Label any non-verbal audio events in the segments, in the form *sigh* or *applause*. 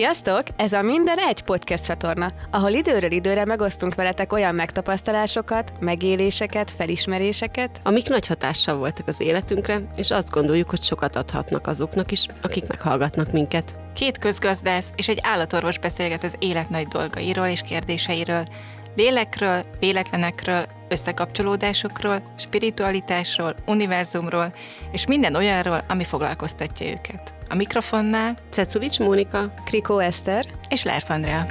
Sziasztok! Ez a Minden Egy podcast csatorna, ahol időről időre megosztunk veletek olyan megtapasztalásokat, megéléseket, felismeréseket, amik nagy hatással voltak az életünkre, és azt gondoljuk, hogy sokat adhatnak azoknak is, akik meghallgatnak minket. Két közgazdász és egy állatorvos beszélget az élet nagy dolgairól és kérdéseiről, lélekről, véletlenekről, összekapcsolódásokról, spiritualitásról, univerzumról, és minden olyanról, ami foglalkoztatja őket. A mikrofonnál Cekulics Mónika, Krikó Eszter és Lerf Andrea.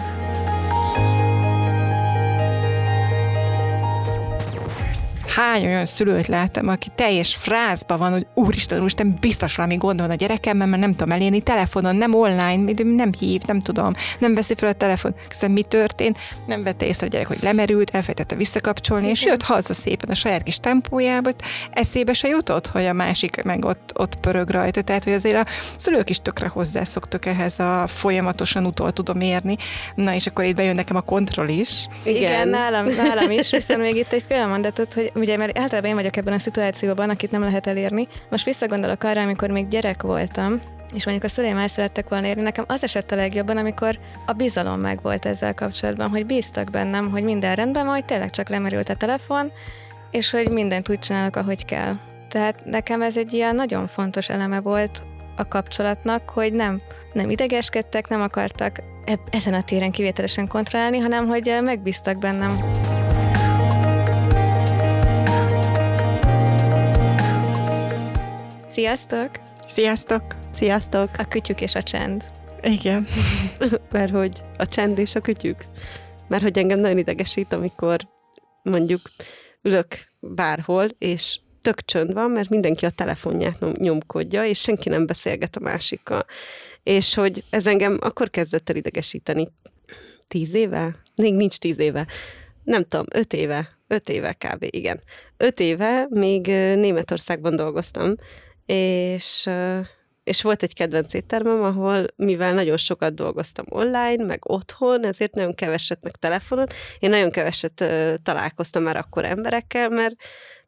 Hány olyan szülőt láttam, aki teljes frázba van, hogy úristen, úristen, biztos valami gond van a gyerekemmel, mert nem tudom elérni telefonon, nem online, nem hív, nem tudom, nem veszi fel a telefon. Közben mi történt? Nem vette észre a gyerek, hogy lemerült, elfejtette visszakapcsolni, Igen. és jött haza szépen a saját kis tempójába, eszébe se jutott, hogy a másik meg ott, ott pörög rajta. Tehát, hogy azért a szülők is tökre hozzászoktak ehhez a folyamatosan utol tudom érni. Na, és akkor itt bejön nekem a kontroll is. Igen, Igen nálam, nálam is, viszont még itt egy fél mondatot, hogy ugye, mert általában én vagyok ebben a szituációban, akit nem lehet elérni. Most visszagondolok arra, amikor még gyerek voltam, és mondjuk a szüleim el szerettek volna érni, nekem az esett a legjobban, amikor a bizalom megvolt ezzel kapcsolatban, hogy bíztak bennem, hogy minden rendben, majd tényleg csak lemerült a telefon, és hogy mindent úgy csinálok, ahogy kell. Tehát nekem ez egy ilyen nagyon fontos eleme volt a kapcsolatnak, hogy nem, nem idegeskedtek, nem akartak ezen a téren kivételesen kontrollálni, hanem hogy megbíztak bennem. Sziasztok! Sziasztok! Sziasztok! A kütyük és a csend. Igen, *laughs* mert hogy a csend és a kütyük. Mert hogy engem nagyon idegesít, amikor mondjuk ülök bárhol, és tök csönd van, mert mindenki a telefonját nyomkodja, és senki nem beszélget a másikkal. És hogy ez engem akkor kezdett el idegesíteni. Tíz éve? Még nincs tíz éve. Nem tudom, öt éve. Öt éve kb. igen. Öt éve még Németországban dolgoztam, és, és volt egy kedvenc éttermem, ahol mivel nagyon sokat dolgoztam online, meg otthon, ezért nagyon keveset meg telefonon, én nagyon keveset találkoztam már akkor emberekkel, mert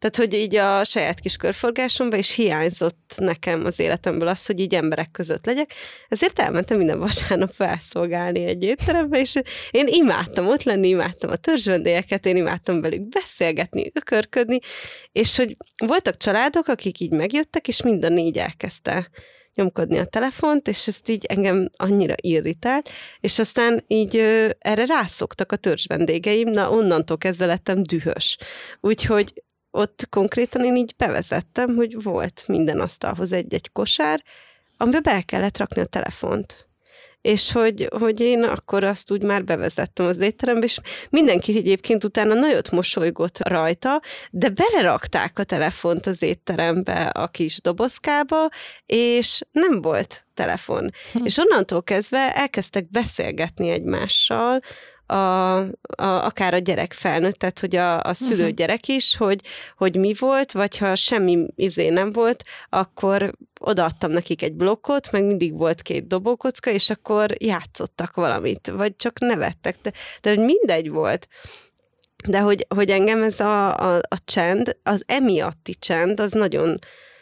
tehát, hogy így a saját kis körforgásomban is hiányzott nekem az életemből az, hogy így emberek között legyek. Ezért elmentem minden vasárnap felszolgálni egy étterembe, és én imádtam ott lenni, imádtam a törzsvendélyeket, én imádtam velük beszélgetni, ökörködni, és hogy voltak családok, akik így megjöttek, és mind a négy elkezdte nyomkodni a telefont, és ezt így engem annyira irritált, és aztán így ö, erre rászoktak a törzs vendégeim, na onnantól kezdve lettem dühös. Úgyhogy ott konkrétan én így bevezettem, hogy volt minden asztalhoz egy-egy kosár, amiben be kellett rakni a telefont. És hogy, hogy én akkor azt úgy már bevezettem az étterembe, és mindenki egyébként utána nagyot mosolygott rajta, de belerakták a telefont az étterembe a kis dobozkába, és nem volt telefon. Hm. És onnantól kezdve elkezdtek beszélgetni egymással, a, a, akár a gyerek felnőtt, tehát hogy a, a szülő uh-huh. gyerek is, hogy, hogy mi volt, vagy ha semmi izé nem volt, akkor odaadtam nekik egy blokkot, meg mindig volt két dobókocka, és akkor játszottak valamit, vagy csak nevettek, de, de hogy mindegy volt. De hogy, hogy engem ez a, a, a csend, az emiatti csend, az nagyon,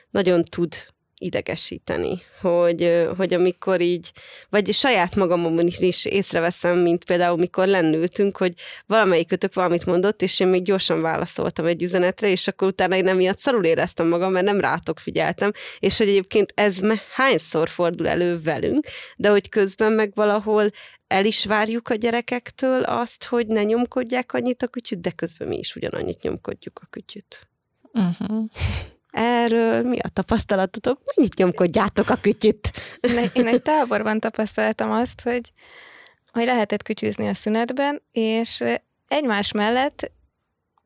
nagyon tud idegesíteni, hogy, hogy amikor így, vagy saját magamon is észreveszem, mint például mikor lennültünk, hogy valamelyikötök valamit mondott, és én még gyorsan válaszoltam egy üzenetre, és akkor utána én emiatt szarul éreztem magam, mert nem rátok figyeltem, és hogy egyébként ez hányszor fordul elő velünk, de hogy közben meg valahol el is várjuk a gyerekektől azt, hogy ne nyomkodják annyit a kütyüt, de közben mi is ugyanannyit nyomkodjuk a kütyüt. Uh-huh. Erről mi a tapasztalatotok? Mennyit nyomkodjátok a kütyüt? Én egy táborban tapasztaltam azt, hogy, hogy lehetett kütyűzni a szünetben, és egymás mellett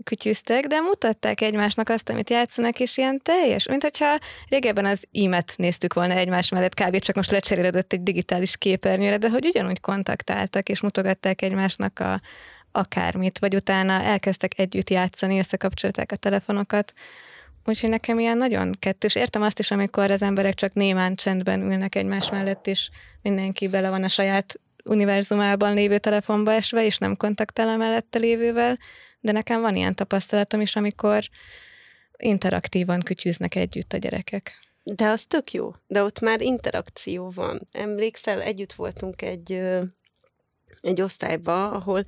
kütyűztek, de mutatták egymásnak azt, amit játszanak, és ilyen teljes, mint hogyha régebben az ímet néztük volna egymás mellett, kb. csak most lecserélődött egy digitális képernyőre, de hogy ugyanúgy kontaktáltak, és mutogatták egymásnak a, akármit, vagy utána elkezdtek együtt játszani, összekapcsolták a telefonokat. Úgyhogy nekem ilyen nagyon kettős. Értem azt is, amikor az emberek csak némán csendben ülnek egymás mellett, és mindenki bele van a saját univerzumában lévő telefonba esve, és nem kontaktál a mellette lévővel, de nekem van ilyen tapasztalatom is, amikor interaktívan kütyűznek együtt a gyerekek. De az tök jó, de ott már interakció van. Emlékszel, együtt voltunk egy, egy osztályba, ahol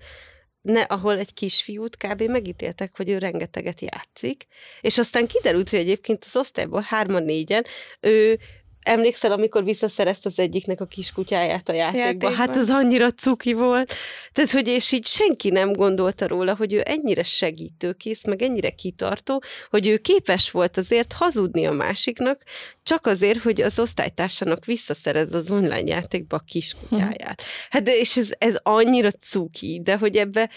ne, ahol egy kisfiút kb. megítéltek, hogy ő rengeteget játszik, és aztán kiderült, hogy egyébként az osztályból hárman-négyen ő emlékszel, amikor visszaszerezt az egyiknek a kiskutyáját a játékba? játékba? Hát az annyira cuki volt. Tehát, hogy és így senki nem gondolta róla, hogy ő ennyire segítőkész, meg ennyire kitartó, hogy ő képes volt azért hazudni a másiknak, csak azért, hogy az osztálytársának visszaszerez az online játékba a kiskutyáját. Hát és ez, ez annyira cuki, de hogy ebbe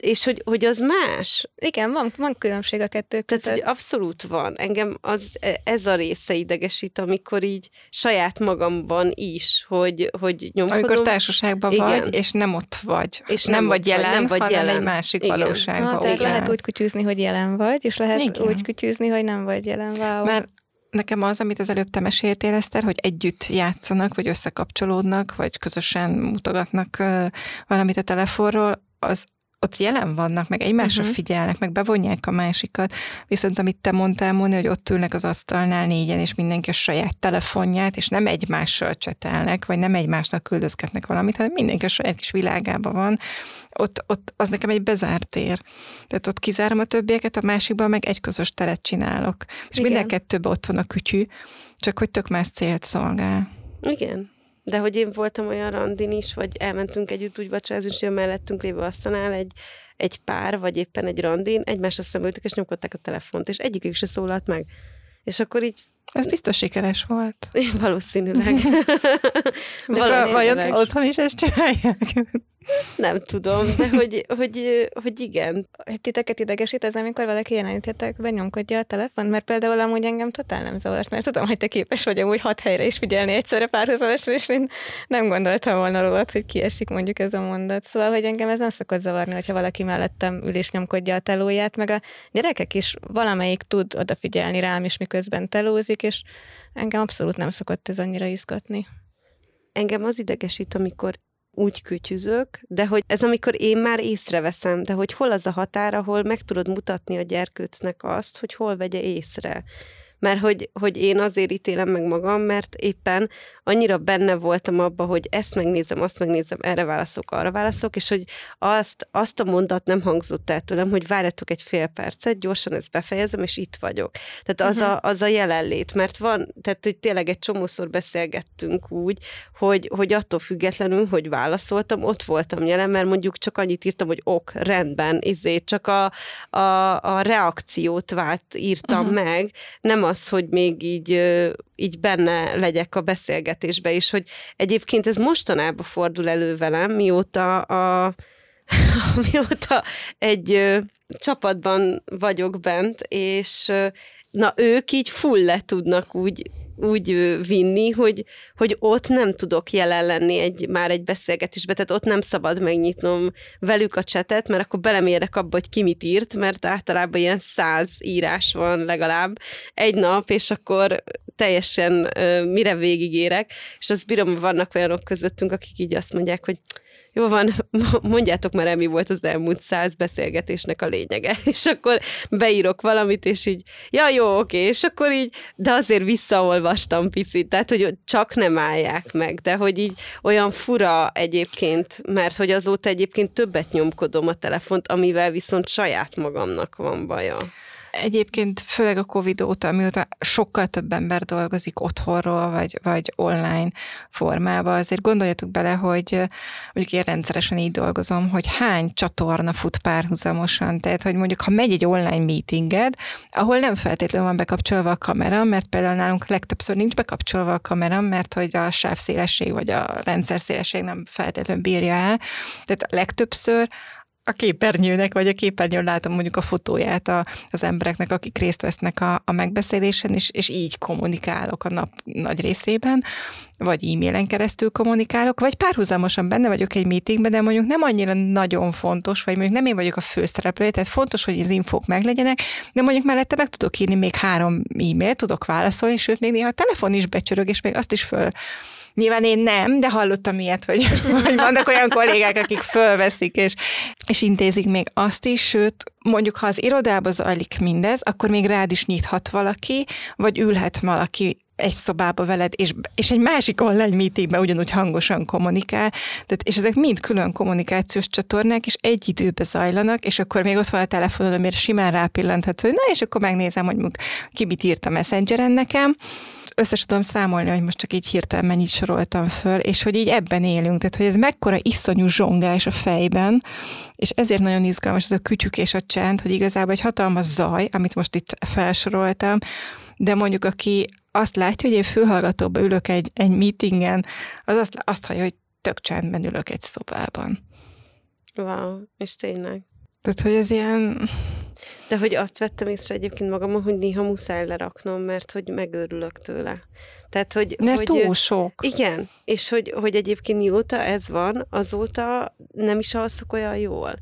és hogy, hogy az más. Igen, van, van különbség a kettő között. Tehát, hogy abszolút van. Engem az, e, ez a része idegesít, amikor így saját magamban is, hogy, hogy nyomkodom. Amikor társaságban Igen. vagy, és nem ott vagy. És nem, nem vagy jelen, vagy, nem vagy hanem jelen. egy másik Igen. valóságban. Ha, tehát lehet úgy kütyűzni, hogy jelen vagy, és lehet Igen. úgy kütyűzni, hogy nem vagy jelen. Wow. Mert nekem az, amit az előbb te meséltél, Eszter, hogy együtt játszanak, vagy összekapcsolódnak, vagy közösen mutogatnak valamit a telefonról, az ott jelen vannak, meg egymásra uh-huh. figyelnek, meg bevonják a másikat. Viszont amit te mondtál, Móni, hogy ott ülnek az asztalnál négyen, és mindenki a saját telefonját, és nem egymással csetelnek, vagy nem egymásnak küldözgetnek valamit, hanem mindenki a saját kis világában van. Ott, ott az nekem egy bezárt tér. Tehát ott kizárom a többieket, a másikban meg egy közös teret csinálok. És Igen. minden kettőben ott van a kütyű, csak hogy tök más célt szolgál. Igen. De hogy én voltam olyan randin is, vagy elmentünk együtt úgy vacsorázni, és mellettünk lévő asztalnál egy, egy pár, vagy éppen egy randin, egymásra szemültük, és nyomkodták a telefont, és egyikük se szólalt meg. És akkor így ez biztos sikeres volt. *laughs* Valószínűleg. *laughs* Valószínűleg. Vagy otthon is ezt csinálják? Nem tudom, de hogy, hogy, hogy igen. Titeket idegesít ez, amikor valaki jelenítetek, benyomkodja a telefon? Mert például amúgy engem totál nem zavart, mert tudom, hogy te képes vagy amúgy hat helyre is figyelni egyszerre párhuzamosan, és én nem gondoltam volna rólad, hogy kiesik mondjuk ez a mondat. Szóval, hogy engem ez nem szokott zavarni, hogyha valaki mellettem ül és nyomkodja a telóját, meg a gyerekek is valamelyik tud odafigyelni rám is, miközben telózik, és engem abszolút nem szokott ez annyira izgatni. Engem az idegesít, amikor úgy kütyüzök, de hogy ez amikor én már észreveszem, de hogy hol az a határ, ahol meg tudod mutatni a gyerkőcnek azt, hogy hol vegye észre mert hogy, hogy én azért ítélem meg magam, mert éppen annyira benne voltam abba, hogy ezt megnézem, azt megnézem, erre válaszok, arra válaszok, és hogy azt, azt a mondat nem hangzott el tőlem, hogy várjatok egy fél percet, gyorsan ezt befejezem, és itt vagyok. Tehát az, uh-huh. a, az a jelenlét, mert van, tehát hogy tényleg egy csomószor beszélgettünk úgy, hogy, hogy attól függetlenül, hogy válaszoltam, ott voltam jelen, mert mondjuk csak annyit írtam, hogy ok, rendben, izé, csak a, a, a reakciót vált, írtam uh-huh. meg, nem az, hogy még így, így benne legyek a beszélgetésbe is, hogy egyébként ez mostanában fordul elő velem, mióta a *laughs* mióta egy csapatban vagyok bent, és na ők így full le tudnak úgy úgy vinni, hogy, hogy ott nem tudok jelen lenni egy, már egy beszélgetésbe, tehát ott nem szabad megnyitnom velük a csetet, mert akkor belemérek abba, hogy ki mit írt, mert általában ilyen száz írás van legalább egy nap, és akkor teljesen mire végigérek, és azt bírom, vannak olyanok közöttünk, akik így azt mondják, hogy jó van, *laughs* mondjátok már mi volt az elmúlt száz beszélgetésnek a lényege. *laughs* És akkor beírok valamit, és így, ja, jó, oké, és akkor így, de azért visszaolvastam picit, tehát, hogy csak nem állják meg, de hogy így olyan fura egyébként, mert hogy azóta egyébként többet nyomkodom a telefont, amivel viszont saját magamnak van baja. Egyébként főleg a Covid óta, mióta sokkal több ember dolgozik otthonról, vagy, vagy online formában, azért gondoljatok bele, hogy mondjuk én rendszeresen így dolgozom, hogy hány csatorna fut párhuzamosan. Tehát, hogy mondjuk, ha megy egy online meetinged, ahol nem feltétlenül van bekapcsolva a kamera, mert például nálunk legtöbbször nincs bekapcsolva a kamera, mert hogy a sávszélesség vagy a rendszer szélesség nem feltétlenül bírja el. Tehát legtöbbször a képernyőnek, vagy a képernyőn látom mondjuk a fotóját a, az embereknek, akik részt vesznek a, a megbeszélésen, és, és így kommunikálok a nap nagy részében, vagy e-mailen keresztül kommunikálok, vagy párhuzamosan benne vagyok egy meetingben, de mondjuk nem annyira nagyon fontos, vagy mondjuk nem én vagyok a főszereplő, tehát fontos, hogy az infók meglegyenek, de mondjuk mellette meg tudok írni még három e-mail, tudok válaszolni, sőt, még néha a telefon is becsörög, és még azt is föl Nyilván én nem, de hallottam ilyet, hogy, *laughs* hogy vannak olyan kollégák, akik fölveszik, és, és intézik még azt is, sőt, mondjuk ha az irodába zajlik mindez, akkor még rád is nyithat valaki, vagy ülhet valaki egy szobába veled, és, és egy másik online meetingben ugyanúgy hangosan kommunikál, tehát, és ezek mind külön kommunikációs csatornák, és egy időbe zajlanak, és akkor még ott van a telefonod, amire simán rápillanthatsz, hogy na, és akkor megnézem, hogy ki mit írt a messengeren nekem, összes tudom számolni, hogy most csak így hirtelen mennyit soroltam föl, és hogy így ebben élünk, tehát hogy ez mekkora iszonyú zsongás a fejben, és ezért nagyon izgalmas ez a kütyük és a csend, hogy igazából egy hatalmas zaj, amit most itt felsoroltam, de mondjuk aki azt látja, hogy én fülhallgatóba ülök egy, egy meetingen, az azt, azt hallja, hogy tök csendben ülök egy szobában. Wow, és tényleg. Tehát, hogy ez ilyen... De hogy azt vettem észre egyébként magamon, hogy néha muszáj leraknom, mert hogy megőrülök tőle. Tehát, hogy, mert hogy, túl sok. Igen, és hogy, hogy egyébként mióta ez van, azóta nem is alszok olyan jól.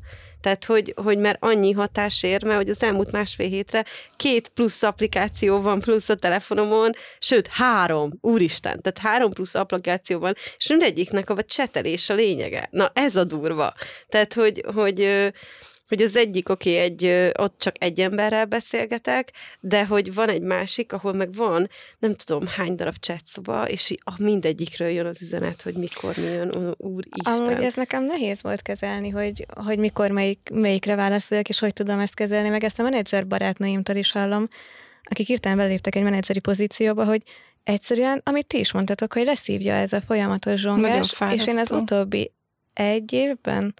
Tehát, hogy, hogy már annyi hatás ér, mert hogy az elmúlt másfél hétre két plusz applikáció van plusz a telefonomon, sőt, három, úristen, tehát három plusz applikáció van, és mindegyiknek a csetelés a lényege. Na, ez a durva. Tehát, hogy, hogy hogy az egyik, oké, okay, egy, ott csak egy emberrel beszélgetek, de hogy van egy másik, ahol meg van, nem tudom, hány darab csatszoba, és a mindegyikről jön az üzenet, hogy mikor mi jön, úristen. Amúgy ez nekem nehéz volt kezelni, hogy, hogy mikor melyik, melyikre válaszoljak, és hogy tudom ezt kezelni, meg ezt a menedzser barátnőimtől is hallom, akik hirtelen beléptek egy menedzseri pozícióba, hogy egyszerűen, amit ti is mondtatok, hogy leszívja ez a folyamatos zsongás, és én az utóbbi egy évben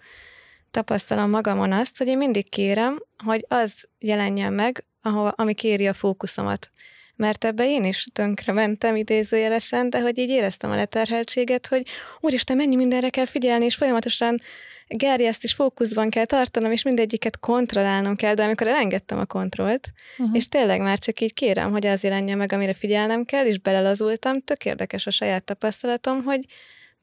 tapasztalom magamon azt, hogy én mindig kérem, hogy az jelenjen meg, ahol, ami kéri a fókuszomat. Mert ebbe én is tönkre mentem idézőjelesen, de hogy így éreztem a leterheltséget, hogy úristen, mennyi mindenre kell figyelni, és folyamatosan gerjeszt és fókuszban kell tartanom, és mindegyiket kontrollálnom kell, de amikor elengedtem a kontrollt, uh-huh. és tényleg már csak így kérem, hogy az jelenjen meg, amire figyelnem kell, és belelazultam, tök érdekes a saját tapasztalatom, hogy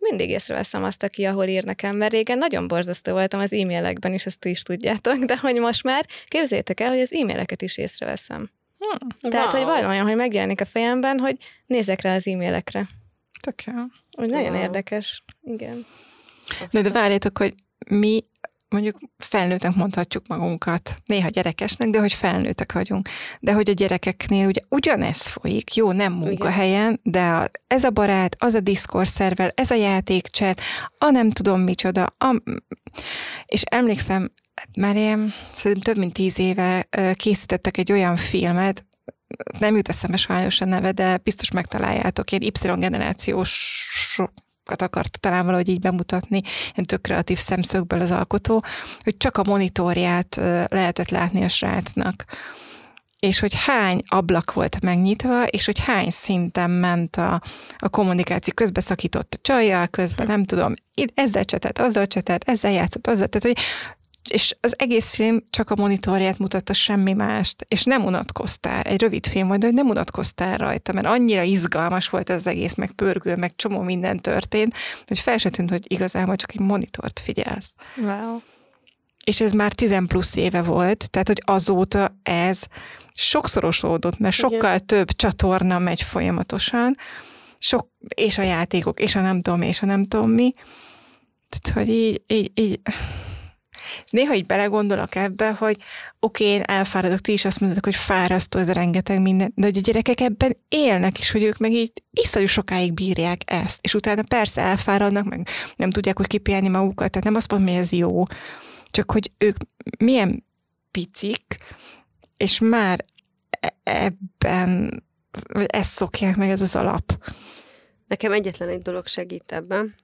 mindig észreveszem azt, aki ahol ír nekem, mert régen nagyon borzasztó voltam az e-mailekben is, ezt is tudjátok, de hogy most már képzeljétek el, hogy az e-maileket is észreveszem. Hmm, Tehát, wow. hogy van olyan, hogy megjelenik a fejemben, hogy nézek rá az e-mailekre. Tök jó. Úgy nagyon wow. érdekes. Igen. De, de várjátok, hogy mi mondjuk felnőttek mondhatjuk magunkat, néha gyerekesnek, de hogy felnőttek vagyunk. De hogy a gyerekeknél ugye ugyanez folyik, jó, nem munkahelyen, de a, ez a barát, az a Discord szervel, ez a játékcset, a nem tudom micsoda, a, és emlékszem, már ilyen, szerintem több mint tíz éve készítettek egy olyan filmet, nem jut eszembe sajnos a neve, de biztos megtaláljátok, ilyen Y-generációs akarta talán valahogy így bemutatni, ilyen tök kreatív szemszögből az alkotó, hogy csak a monitorját lehetett látni a srácnak és hogy hány ablak volt megnyitva, és hogy hány szinten ment a, a kommunikáció. Közben szakított a csajjal, közben nem tudom, ezzel csetelt, azzal csetelt, ezzel játszott, azzal, tehát hogy és az egész film csak a monitorját mutatta, semmi mást, és nem unatkoztál, egy rövid film volt, de nem unatkoztál rajta, mert annyira izgalmas volt ez az egész, meg pörgő, meg csomó minden történt, hogy fel se tűnt, hogy igazából csak egy monitort figyelsz. Wow. És ez már 10 plusz éve volt, tehát hogy azóta ez sokszorosódott, mert sokkal Igen. több csatorna megy folyamatosan, sok, és a játékok, és a nem tudom, és a nem tudom mi. Tehát, hogy így, így, így és néha így belegondolok ebbe, hogy oké, okay, én elfáradok, ti is azt mondod, hogy fárasztó ez a rengeteg minden, de hogy a gyerekek ebben élnek, és hogy ők meg így iszonyú sokáig bírják ezt, és utána persze elfáradnak, meg nem tudják, hogy kipiálni magukat, tehát nem azt mondom, hogy ez jó, csak hogy ők milyen picik, és már e- ebben, vagy ezt szokják meg, ez az alap. Nekem egyetlen egy dolog segít ebben.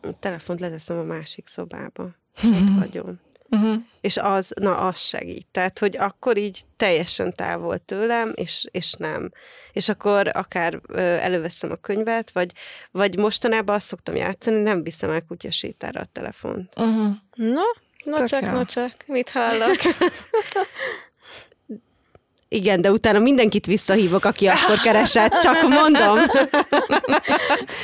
A telefont leteszem a másik szobába és ott mhm. hagyom. Uh-huh. És az, na, az segít. Tehát, hogy akkor így teljesen távol tőlem, és, és nem. És akkor akár ö, előveszem a könyvet, vagy, vagy mostanában azt szoktam játszani, nem viszem el kutyasétára a telefont. Uh-huh. No, no csak, no csak, mit hallok? *laughs* Igen, de utána mindenkit visszahívok, aki akkor keresett, csak mondom.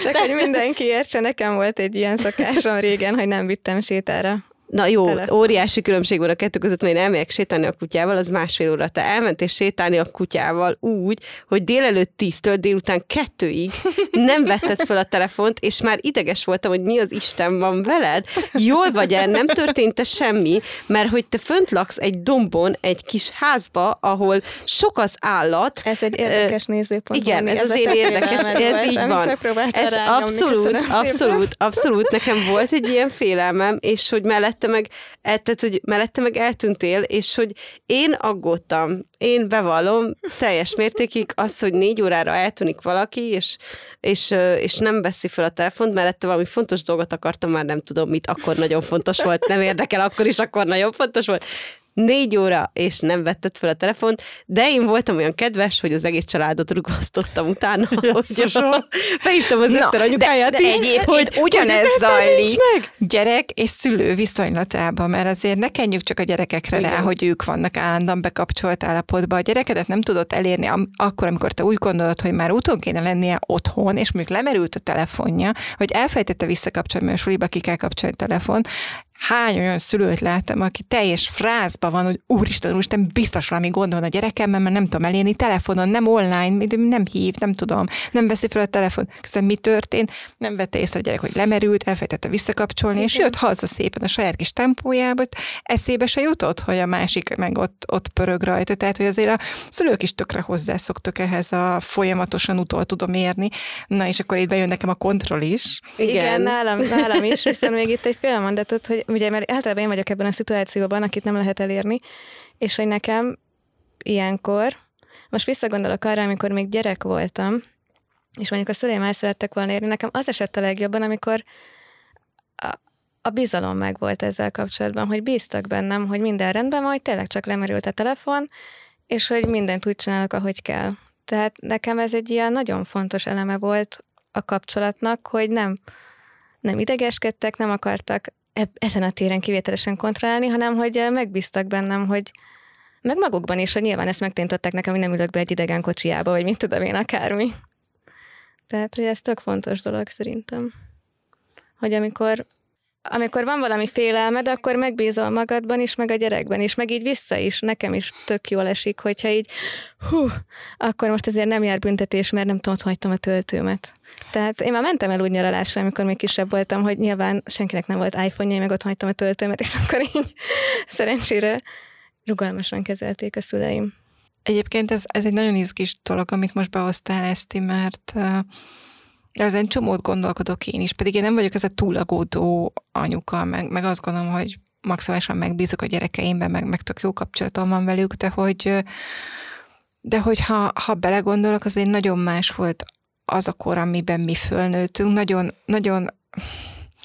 Csak hogy mindenki értse, nekem volt egy ilyen szokásom régen, hogy nem vittem sétára Na jó, Telefon. óriási különbség van a kettő között, mert én elmegyek sétálni a kutyával, az másfél óra. Te elmentél sétálni a kutyával úgy, hogy délelőtt tíztől délután kettőig nem vetted fel a telefont, és már ideges voltam, hogy mi az Isten van veled. Jól vagy el, nem történt semmi, mert hogy te fönt laksz egy dombon, egy kis házba, ahol sok az állat, Ez egy érdekes nézőpont. igen, ez a az én érdekes, ez így van. Ez abszolút, szépen. abszolút, abszolút. Nekem volt egy ilyen félelmem, és hogy mellette meg, e- tehát, hogy mellette meg eltűntél, és hogy én aggódtam. Én bevallom teljes mértékig az, hogy négy órára eltűnik valaki, és, és, és nem veszi fel a telefont, mellette valami fontos dolgot akartam, már nem tudom mit, akkor nagyon fontos volt, nem érdekel, akkor is, akkor nagyon fontos volt négy óra, és nem vetted fel a telefont, de én voltam olyan kedves, hogy az egész családot rugasztottam utána. *laughs* Jézusom. Behívtam az Eszter anyukáját de is. egyébként ugyanez hogy Eszter nincs zajlik meg. gyerek és szülő viszonylatában, mert azért ne kenjük csak a gyerekekre Igen. rá, hogy ők vannak állandóan bekapcsolt állapotban. A gyerekedet nem tudod elérni am- akkor, amikor te úgy gondolod, hogy már úton kéne lennie otthon, és mondjuk lemerült a telefonja, hogy elfejtette visszakapcsolni, mert suliba ki kell kapcsolni a telefon, hány olyan szülőt láttam, aki teljes frázba van, hogy úristen, úristen, biztos valami gond van a gyerekemmel, mert nem tudom elérni telefonon, nem online, nem hív, nem tudom, nem veszi fel a telefon. Közben mi történt? Nem vette észre a gyerek, hogy lemerült, elfejtette visszakapcsolni, és jött haza szépen a saját kis tempójába, hogy eszébe se jutott, hogy a másik meg ott, ott pörög rajta. Tehát, hogy azért a szülők is tökre hozzászoktak ehhez a folyamatosan utol tudom érni. Na, és akkor itt bejön nekem a kontroll is. Igen, Igen. Igen nálam, nálam is, viszont még itt egy fél mondatot, hogy ugye, mert általában én vagyok ebben a szituációban, akit nem lehet elérni, és hogy nekem ilyenkor, most visszagondolok arra, amikor még gyerek voltam, és mondjuk a szüleim el szerettek volna érni, nekem az esett a legjobban, amikor a, a bizalom meg volt ezzel kapcsolatban, hogy bíztak bennem, hogy minden rendben van, hogy tényleg csak lemerült a telefon, és hogy mindent úgy csinálok, ahogy kell. Tehát nekem ez egy ilyen nagyon fontos eleme volt a kapcsolatnak, hogy nem, nem idegeskedtek, nem akartak ezen a téren kivételesen kontrollálni, hanem hogy eh, megbíztak bennem, hogy meg magukban is, hogy nyilván ezt megtanították nekem, hogy nem ülök be egy idegen kocsiába, vagy mit tudom én, akármi. Tehát, hogy ez tök fontos dolog szerintem. Hogy amikor, amikor van valami félelmed, akkor megbízol magadban is, meg a gyerekben is, meg így vissza is. Nekem is tök jól esik, hogyha így, hú, akkor most azért nem jár büntetés, mert nem tudom, hagytam a töltőmet. Tehát én már mentem el úgy nyaralásra, amikor még kisebb voltam, hogy nyilván senkinek nem volt iPhone-ja, meg ott hagytam a töltőmet, és akkor így *laughs* szerencsére rugalmasan kezelték a szüleim. Egyébként ez, ez egy nagyon izgis dolog, amit most behoztál, Eszti, mert uh, ezen csomót gondolkodok én is, pedig én nem vagyok ez a túlagódó anyuka, meg, meg azt gondolom, hogy maximálisan megbízok a gyerekeimben, meg, meg tök jó kapcsolatom van velük, de hogy, de hogy ha, ha belegondolok, azért nagyon más volt az a kor, amiben mi fölnőttünk, nagyon, nagyon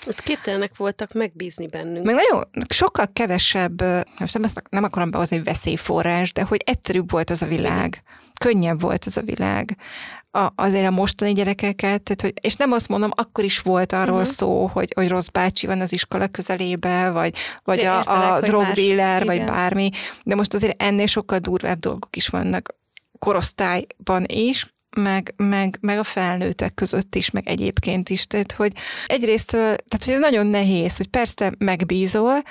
Ott képtelenek voltak megbízni bennünk. meg nagyon sokkal kevesebb, most nem, ezt nem akarom behozni hogy veszélyforrás, de hogy egyszerűbb volt az a világ. Könnyebb volt az a világ. A, azért a mostani gyerekeket, tehát, hogy, és nem azt mondom, akkor is volt arról uh-huh. szó, hogy, hogy rossz bácsi van az iskola közelébe, vagy, vagy De a, értelek, a drogdíler, vagy bármi, de most azért ennél sokkal durvább dolgok is vannak korosztályban is, meg, meg, meg a felnőttek között is, meg egyébként is. Tehát, hogy egyrészt, tehát hogy ez nagyon nehéz, hogy persze megbízol,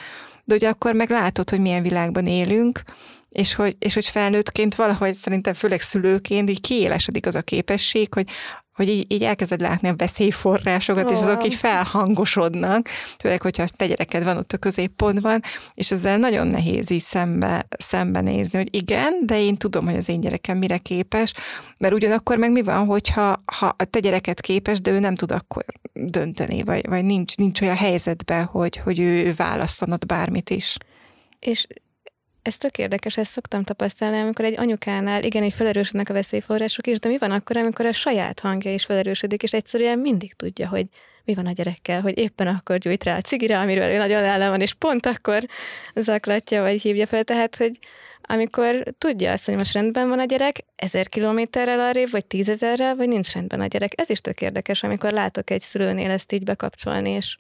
de ugye akkor meg látod, hogy milyen világban élünk, és hogy, és hogy felnőttként valahogy szerintem főleg szülőként így kiélesedik az a képesség, hogy, hogy így, így elkezded látni a veszélyforrásokat, és azok így felhangosodnak, főleg, hogyha te gyereked van ott a középpontban, és ezzel nagyon nehéz így szembe, szembenézni, hogy igen, de én tudom, hogy az én gyerekem mire képes, mert ugyanakkor meg mi van, hogyha ha a te gyereket képes, de ő nem tud akkor dönteni, vagy, vagy nincs, nincs olyan helyzetben, hogy, hogy ő, ő válasszon ott bármit is. És ez tök érdekes, ezt szoktam tapasztalni, amikor egy anyukánál, igen, egy felerősödnek a veszélyforrások is, de mi van akkor, amikor a saját hangja is felerősödik, és egyszerűen mindig tudja, hogy mi van a gyerekkel, hogy éppen akkor gyújt rá a cigire, amiről ő nagyon ellen van, és pont akkor zaklatja, vagy hívja fel. Tehát, hogy amikor tudja azt, hogy most rendben van a gyerek, ezer kilométerrel arrébb, vagy tízezerrel, vagy nincs rendben a gyerek. Ez is tök érdekes, amikor látok egy szülőnél ezt így bekapcsolni, és,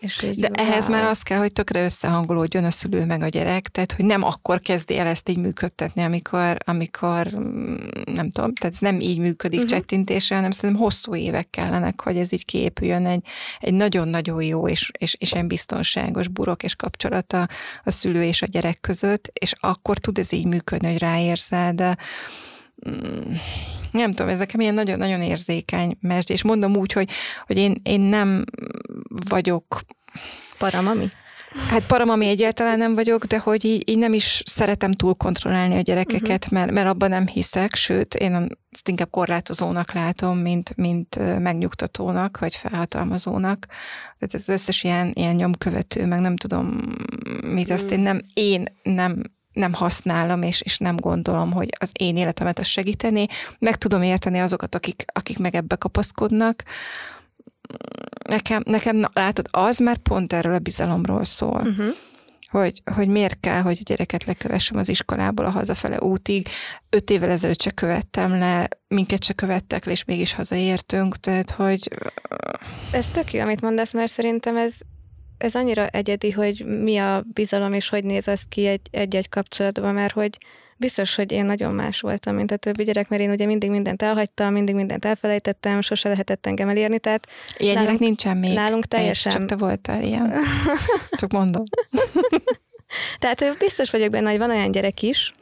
És így, De ehhez már az kell, hogy tökre összehangolódjon a szülő meg a gyerek, tehát hogy nem akkor kezdi el ezt így működtetni, amikor, amikor mm, nem tudom, tehát ez nem így működik uh-huh. csettintésre, hanem szerintem hosszú évek kellenek, hogy ez így kiépüljön egy, egy nagyon-nagyon jó és, és, és egy biztonságos burok és kapcsolata a szülő és a gyerek között, és akkor tud ez így működni, hogy ráérzel, de nem tudom, ez nekem ilyen nagyon-nagyon érzékeny mesd, és mondom úgy, hogy, hogy én, én nem vagyok Paramami? Hát paramami egyáltalán nem vagyok, de hogy így, így nem is szeretem túl kontrollálni a gyerekeket, uh-huh. mert, mert abban nem hiszek, sőt, én ezt inkább korlátozónak látom, mint, mint megnyugtatónak, vagy felhatalmazónak. Tehát az összes ilyen, ilyen nyomkövető, meg nem tudom mit, ezt én nem, én nem nem használom, és, és nem gondolom, hogy az én életemet az segíteni. Meg tudom érteni azokat, akik, akik meg ebbe kapaszkodnak. Nekem, nekem na, látod, az már pont erről a bizalomról szól. Uh-huh. Hogy, hogy miért kell, hogy a gyereket lekövessem az iskolából a hazafele útig. Öt évvel ezelőtt se követtem le, minket se követtek le, és mégis hazaértünk, tehát hogy... Ez tök jó, amit mondasz, mert szerintem ez, ez annyira egyedi, hogy mi a bizalom, és hogy néz az ki egy, egy-egy kapcsolatban, mert hogy biztos, hogy én nagyon más voltam, mint a többi gyerek, mert én ugye mindig mindent elhagytam, mindig mindent elfelejtettem, sose lehetett engem elérni, tehát Ilyen nálunk- gyerek nincsen még. nálunk teljesen- Csak te voltál ilyen. *laughs* Csak mondom. *laughs* Tehát biztos vagyok benne, hogy van olyan gyerek is,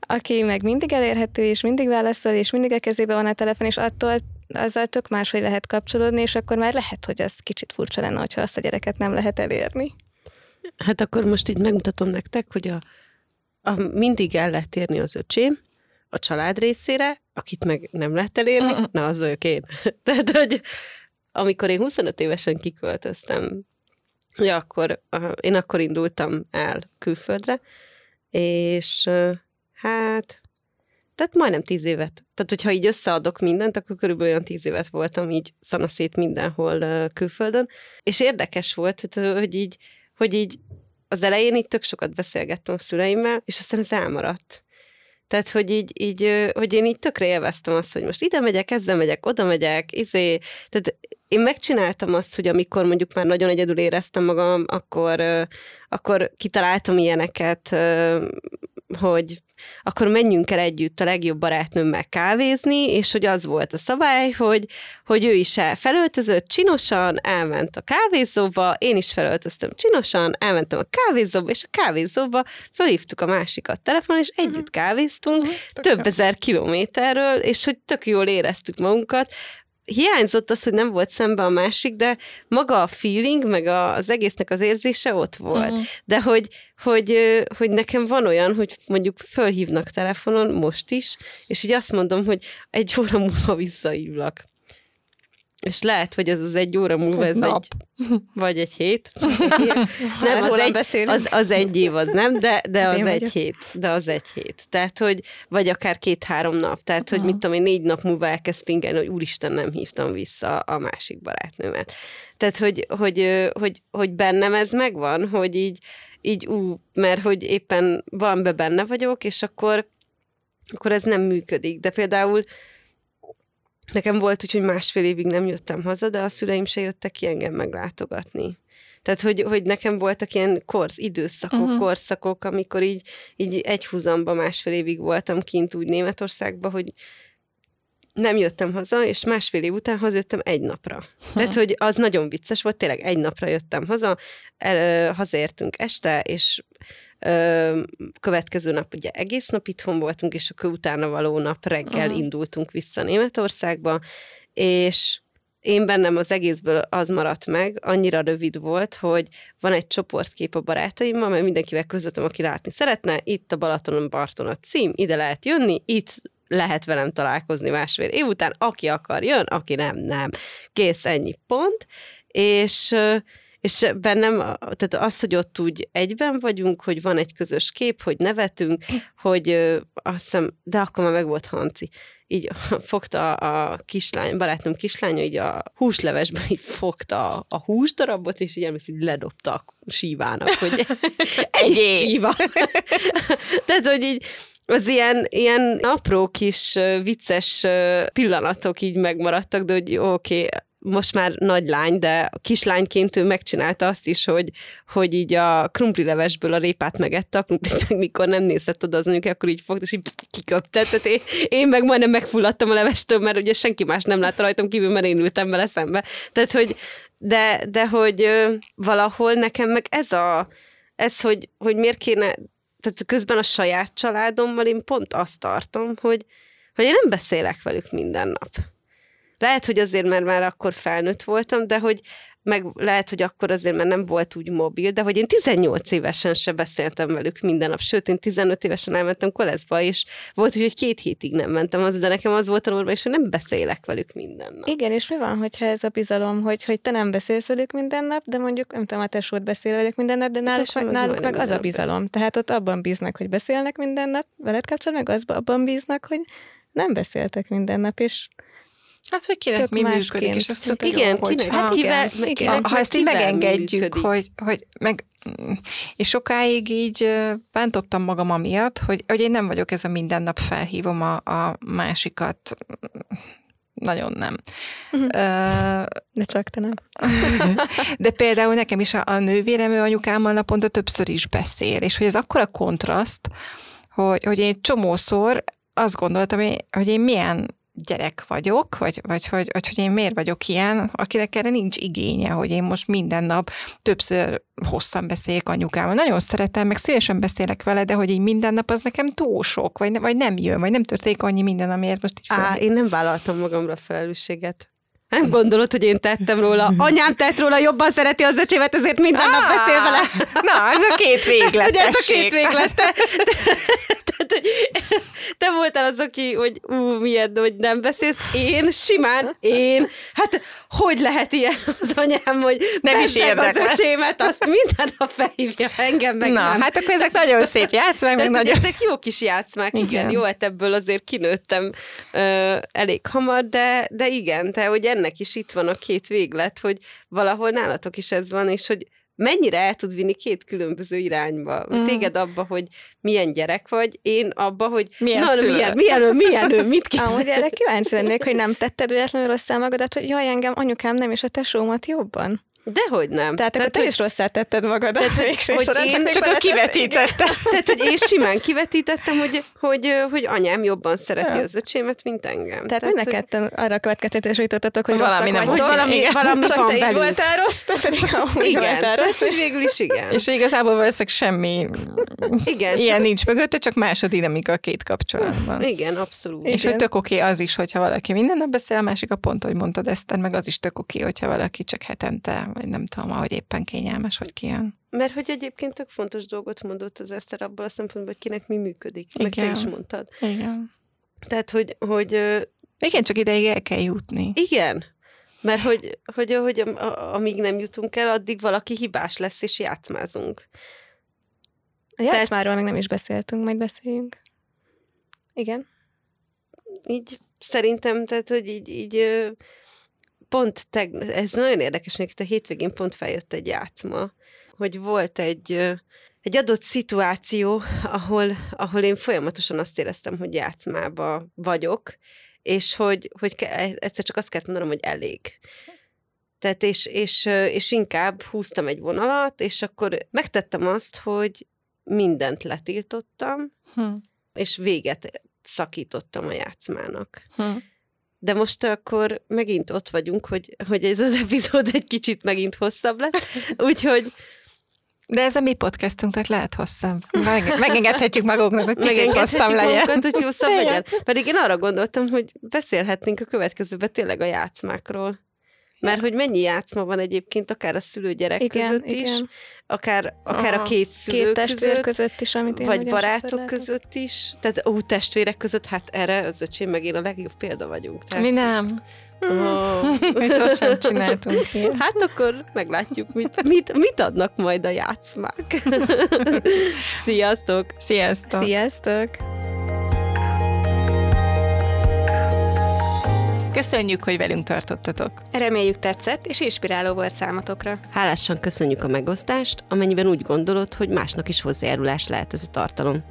aki meg mindig elérhető, és mindig válaszol, és mindig a kezébe van a telefon, és attól azzal tök máshogy lehet kapcsolódni, és akkor már lehet, hogy az kicsit furcsa lenne, hogyha azt a gyereket nem lehet elérni. Hát akkor most így megmutatom nektek, hogy a, a mindig el lehet érni az öcsém, a család részére, akit meg nem lehet elérni, Mm-mm. na az vagyok én. *laughs* Tehát, hogy amikor én 25 évesen kiköltöztem, ja, akkor, uh, én akkor indultam el külföldre, és uh, hát, tehát majdnem tíz évet. Tehát, hogyha így összeadok mindent, akkor körülbelül olyan tíz évet voltam így szanaszét mindenhol külföldön, és érdekes volt, hogy, így, hogy így az elején így tök sokat beszélgettem a szüleimmel, és aztán ez elmaradt. Tehát, hogy így, így, hogy én így tökre élveztem azt, hogy most ide megyek, ezzel megyek, oda megyek, izé. Tehát én megcsináltam azt, hogy amikor mondjuk már nagyon egyedül éreztem magam, akkor, akkor kitaláltam ilyeneket, hogy akkor menjünk el együtt a legjobb barátnőmmel kávézni, és hogy az volt a szabály, hogy, hogy ő is el felöltözött csinosan, elment a kávézóba, én is felöltöztem csinosan, elmentem a kávézóba, és a kávézóba felhívtuk a másikat telefonon, és együtt kávéztunk, több ezer kilométerről, és hogy tök jól éreztük magunkat. Hiányzott az, hogy nem volt szembe a másik, de maga a feeling, meg a, az egésznek az érzése ott volt. Mhm. De hogy, hogy, hogy nekem van olyan, hogy mondjuk fölhívnak telefonon, most is, és így azt mondom, hogy egy óra múlva visszahívlak. És lehet, hogy ez az egy óra múlva, Ez ez nap. egy, vagy egy hét. *laughs* nem, az Rólam egy, beszélünk. az, az egy év, az nem, de, de Az én egy vagyok. hét. De az egy hét. Tehát, hogy, vagy akár két-három nap. Tehát, hogy Aha. mit tudom én, négy nap múlva elkezd pingelni, hogy úristen, nem hívtam vissza a másik barátnőmet. Tehát, hogy, hogy, hogy, hogy bennem ez megvan, hogy így, így ú, mert hogy éppen valamiben benne vagyok, és akkor, akkor ez nem működik. De például nekem volt úgy, hogy másfél évig nem jöttem haza, de a szüleim se jöttek ki engem meglátogatni. Tehát, hogy, hogy nekem voltak ilyen korsz, időszakok, uh-huh. korszakok, amikor így, így egy húzamba másfél évig voltam kint úgy Németországban, hogy nem jöttem haza, és másfél év után hazajöttem egy napra. Tehát, hogy az nagyon vicces volt, tényleg egy napra jöttem haza, el, hazaértünk este, és következő nap ugye egész nap itthon voltunk, és akkor utána való nap reggel Aha. indultunk vissza Németországba, és én bennem az egészből az maradt meg, annyira rövid volt, hogy van egy csoportkép a barátaimmal, mert mindenkivel közöttem, aki látni szeretne, itt a Balatonon Barton a cím, ide lehet jönni, itt lehet velem találkozni másfél év után, aki akar jön, aki nem, nem. Kész, ennyi pont. És, és bennem, tehát az, hogy ott úgy egyben vagyunk, hogy van egy közös kép, hogy nevetünk, hogy ö, azt hiszem, de akkor már meg volt Hanci. Így *laughs* fogta a kislány, barátnőm kislánya, így a húslevesben így fogta a, a húsdarabot, és így emlékszik, így ledobta a sívának, hogy *laughs* egy síva. *laughs* Tehát, hogy így az ilyen, ilyen apró kis vicces pillanatok így megmaradtak, de hogy oké, most már nagy lány, de kislányként ő megcsinálta azt is, hogy, hogy így a krumplilevesből a répát megette, a krumplit *laughs* meg mikor nem nézett oda az anyuka, akkor így fogta, és így kiköpte. Tehát én, én meg majdnem megfulladtam a levestől, mert ugye senki más nem látta rajtam kívül, mert én ültem vele szembe. Tehát, hogy de, de hogy valahol nekem meg ez a, ez, hogy, hogy miért kéne, tehát közben a saját családommal én pont azt tartom, hogy, hogy én nem beszélek velük minden nap. Lehet, hogy azért, mert már akkor felnőtt voltam, de hogy meg lehet, hogy akkor azért, mert nem volt úgy mobil, de hogy én 18 évesen se beszéltem velük minden nap, sőt, én 15 évesen elmentem koleszba, és volt, hogy két hétig nem mentem az, de nekem az volt a normális, hogy nem beszélek velük minden nap. Igen, és mi van, hogyha ez a bizalom, hogy, hogy te nem beszélsz velük minden nap, de mondjuk, nem tudom, a tesód beszél velük minden nap, de náluk, meg náluk meg az a bizalom. Tehát ott abban bíznak, hogy beszélnek minden nap, veled kapcsolatban, meg az, abban bíznak, hogy nem beszéltek minden nap, és Hát, hogy kinek Tök mi működik, és ez tök Igen, jó, kinek, ha, hát kivel, igen, kinek ha ezt így megengedjük, működik. hogy, hogy meg, és sokáig így bántottam magam amiatt, hogy, hogy én nem vagyok ez a minden nap felhívom a, a másikat. Nagyon nem. Mhm. De csak te nem. *laughs* De például nekem is a, a nővérem, ő anyukámmal naponta többször is beszél, és hogy ez akkora kontraszt, hogy, hogy én csomószor azt gondoltam, hogy én milyen gyerek vagyok, vagy, vagy hogy, vagy hogy én miért vagyok ilyen, akinek erre nincs igénye, hogy én most minden nap többször hosszan beszéljek anyukámmal. Nagyon szeretem, meg szívesen beszélek vele, de hogy így minden nap az nekem túl sok, vagy, ne, vagy nem jön, vagy nem történik annyi minden, amiért most is Á, én nem vállaltam magamra felelősséget. Nem gondolod, hogy én tettem róla. *laughs* Anyám tett róla, jobban szereti az öcsémet, ezért minden nap beszél vele. Na, ez a két véglet. Ugye ez a két véglet. Te, te, tehát, hogy te voltál az, aki, hogy ú, milyen, hogy nem beszélsz. Én simán, én, hát hogy lehet ilyen az anyám, hogy Nem is meg az érdekel. öcsémet, azt minden nap felhívja engem, meg Na, nem. hát akkor ezek nagyon szép játszmák, meg nagyon... Ezek jó kis játszmák, igen. Igen. Jó, hát ebből azért kinőttem ö, elég hamar, de, de igen, te, hogy ennek is itt van a két véglet, hogy valahol nálatok is ez van, és hogy mennyire el tud vinni két különböző irányba. Mm. Téged abba, hogy milyen gyerek vagy, én abba, hogy Milyen na, szülő. milyen, milyen, ő, milyen ő, mit Amúgy képzel? erre kíváncsi lennék, hogy nem tetted véletlenül rosszá magadat, hogy jaj, engem anyukám nem, és a tesómat jobban. Dehogy nem. Tehát akkor te hogy- is rosszá tetted magadat. Tehát, hogy- végső hogy soron, én- Csak ő beletetted- kivetítette. *laughs* Tehát, hogy én simán kivetítettem, hogy, hogy, hogy anyám jobban szereti Ja. az öcsémet, mint engem. Tehát mind a hogy- arra a következtetésre jutottatok, hogy Valami nem úgy- valami- igen. valami csak van te így velünk. voltál rossz, te *laughs* pedig amúgy Igen, voltál tehát, rossz. hogy végül is igen. És igazából valószínűleg semmi igen, ilyen csak- nincs mögötte, csak más a dinamika a két kapcsolatban. Igen, abszolút. És Igen. hogy tök oké az is, hogyha valaki minden nap beszél, a másik a pont, hogy mondtad Eszter, meg az is tök oké, hogyha valaki csak hetente, vagy nem tudom, ahogy éppen kényelmes, hogy kijön. Mert hogy egyébként tök fontos dolgot mondott az Eszter abból a szempontból, hogy kinek mi működik. Meg te Igen. is mondtad. Igen. Tehát, hogy, hogy Igen, csak ideig el kell jutni. igen, mert hogy, hogy, hogy amíg nem jutunk el, addig valaki hibás lesz, és játszmázunk. A játszmáról még nem is beszéltünk, majd beszéljünk. Igen. Így szerintem, tehát, hogy így, így pont, teg, ez nagyon érdekes, hogy itt a hétvégén pont feljött egy játszma, hogy volt egy, egy adott szituáció, ahol, ahol én folyamatosan azt éreztem, hogy játszmába vagyok, és hogy, hogy ke- egyszer csak azt kellett mondanom, hogy elég. Tehát és, és, és inkább húztam egy vonalat, és akkor megtettem azt, hogy mindent letiltottam, Hm. és véget szakítottam a játszmának. Hm. De most akkor megint ott vagyunk, hogy, hogy ez az epizód egy kicsit megint hosszabb lesz, úgyhogy De ez a mi podcastunk, tehát lehet hosszabb. Meg, megengedhetjük magunknak, hogy megengedhetjük hosszabb legyen. magunkat, hogy hosszabb legyen. Pedig én arra gondoltam, hogy beszélhetnénk a következőben tényleg a játszmákról. Mert hogy mennyi játszma van egyébként, akár a szülő-gyerek Igen, között is, igen. akár, akár a Aha. két szülő Két testvér között, között is, amit én vagy barátok között is. Tehát ó, testvérek között, hát erre az öcsém meg én a legjobb példa vagyunk. Tehát, Mi nem. Ó. Mi sosem csináltunk ilyet. Hát akkor meglátjuk, mit, mit, mit adnak majd a játszmák. *laughs* Sziasztok! Sziasztok! Sziasztok! Köszönjük, hogy velünk tartottatok. Reméljük tetszett, és inspiráló volt számotokra. Hálásan köszönjük a megosztást, amennyiben úgy gondolod, hogy másnak is hozzájárulás lehet ez a tartalom.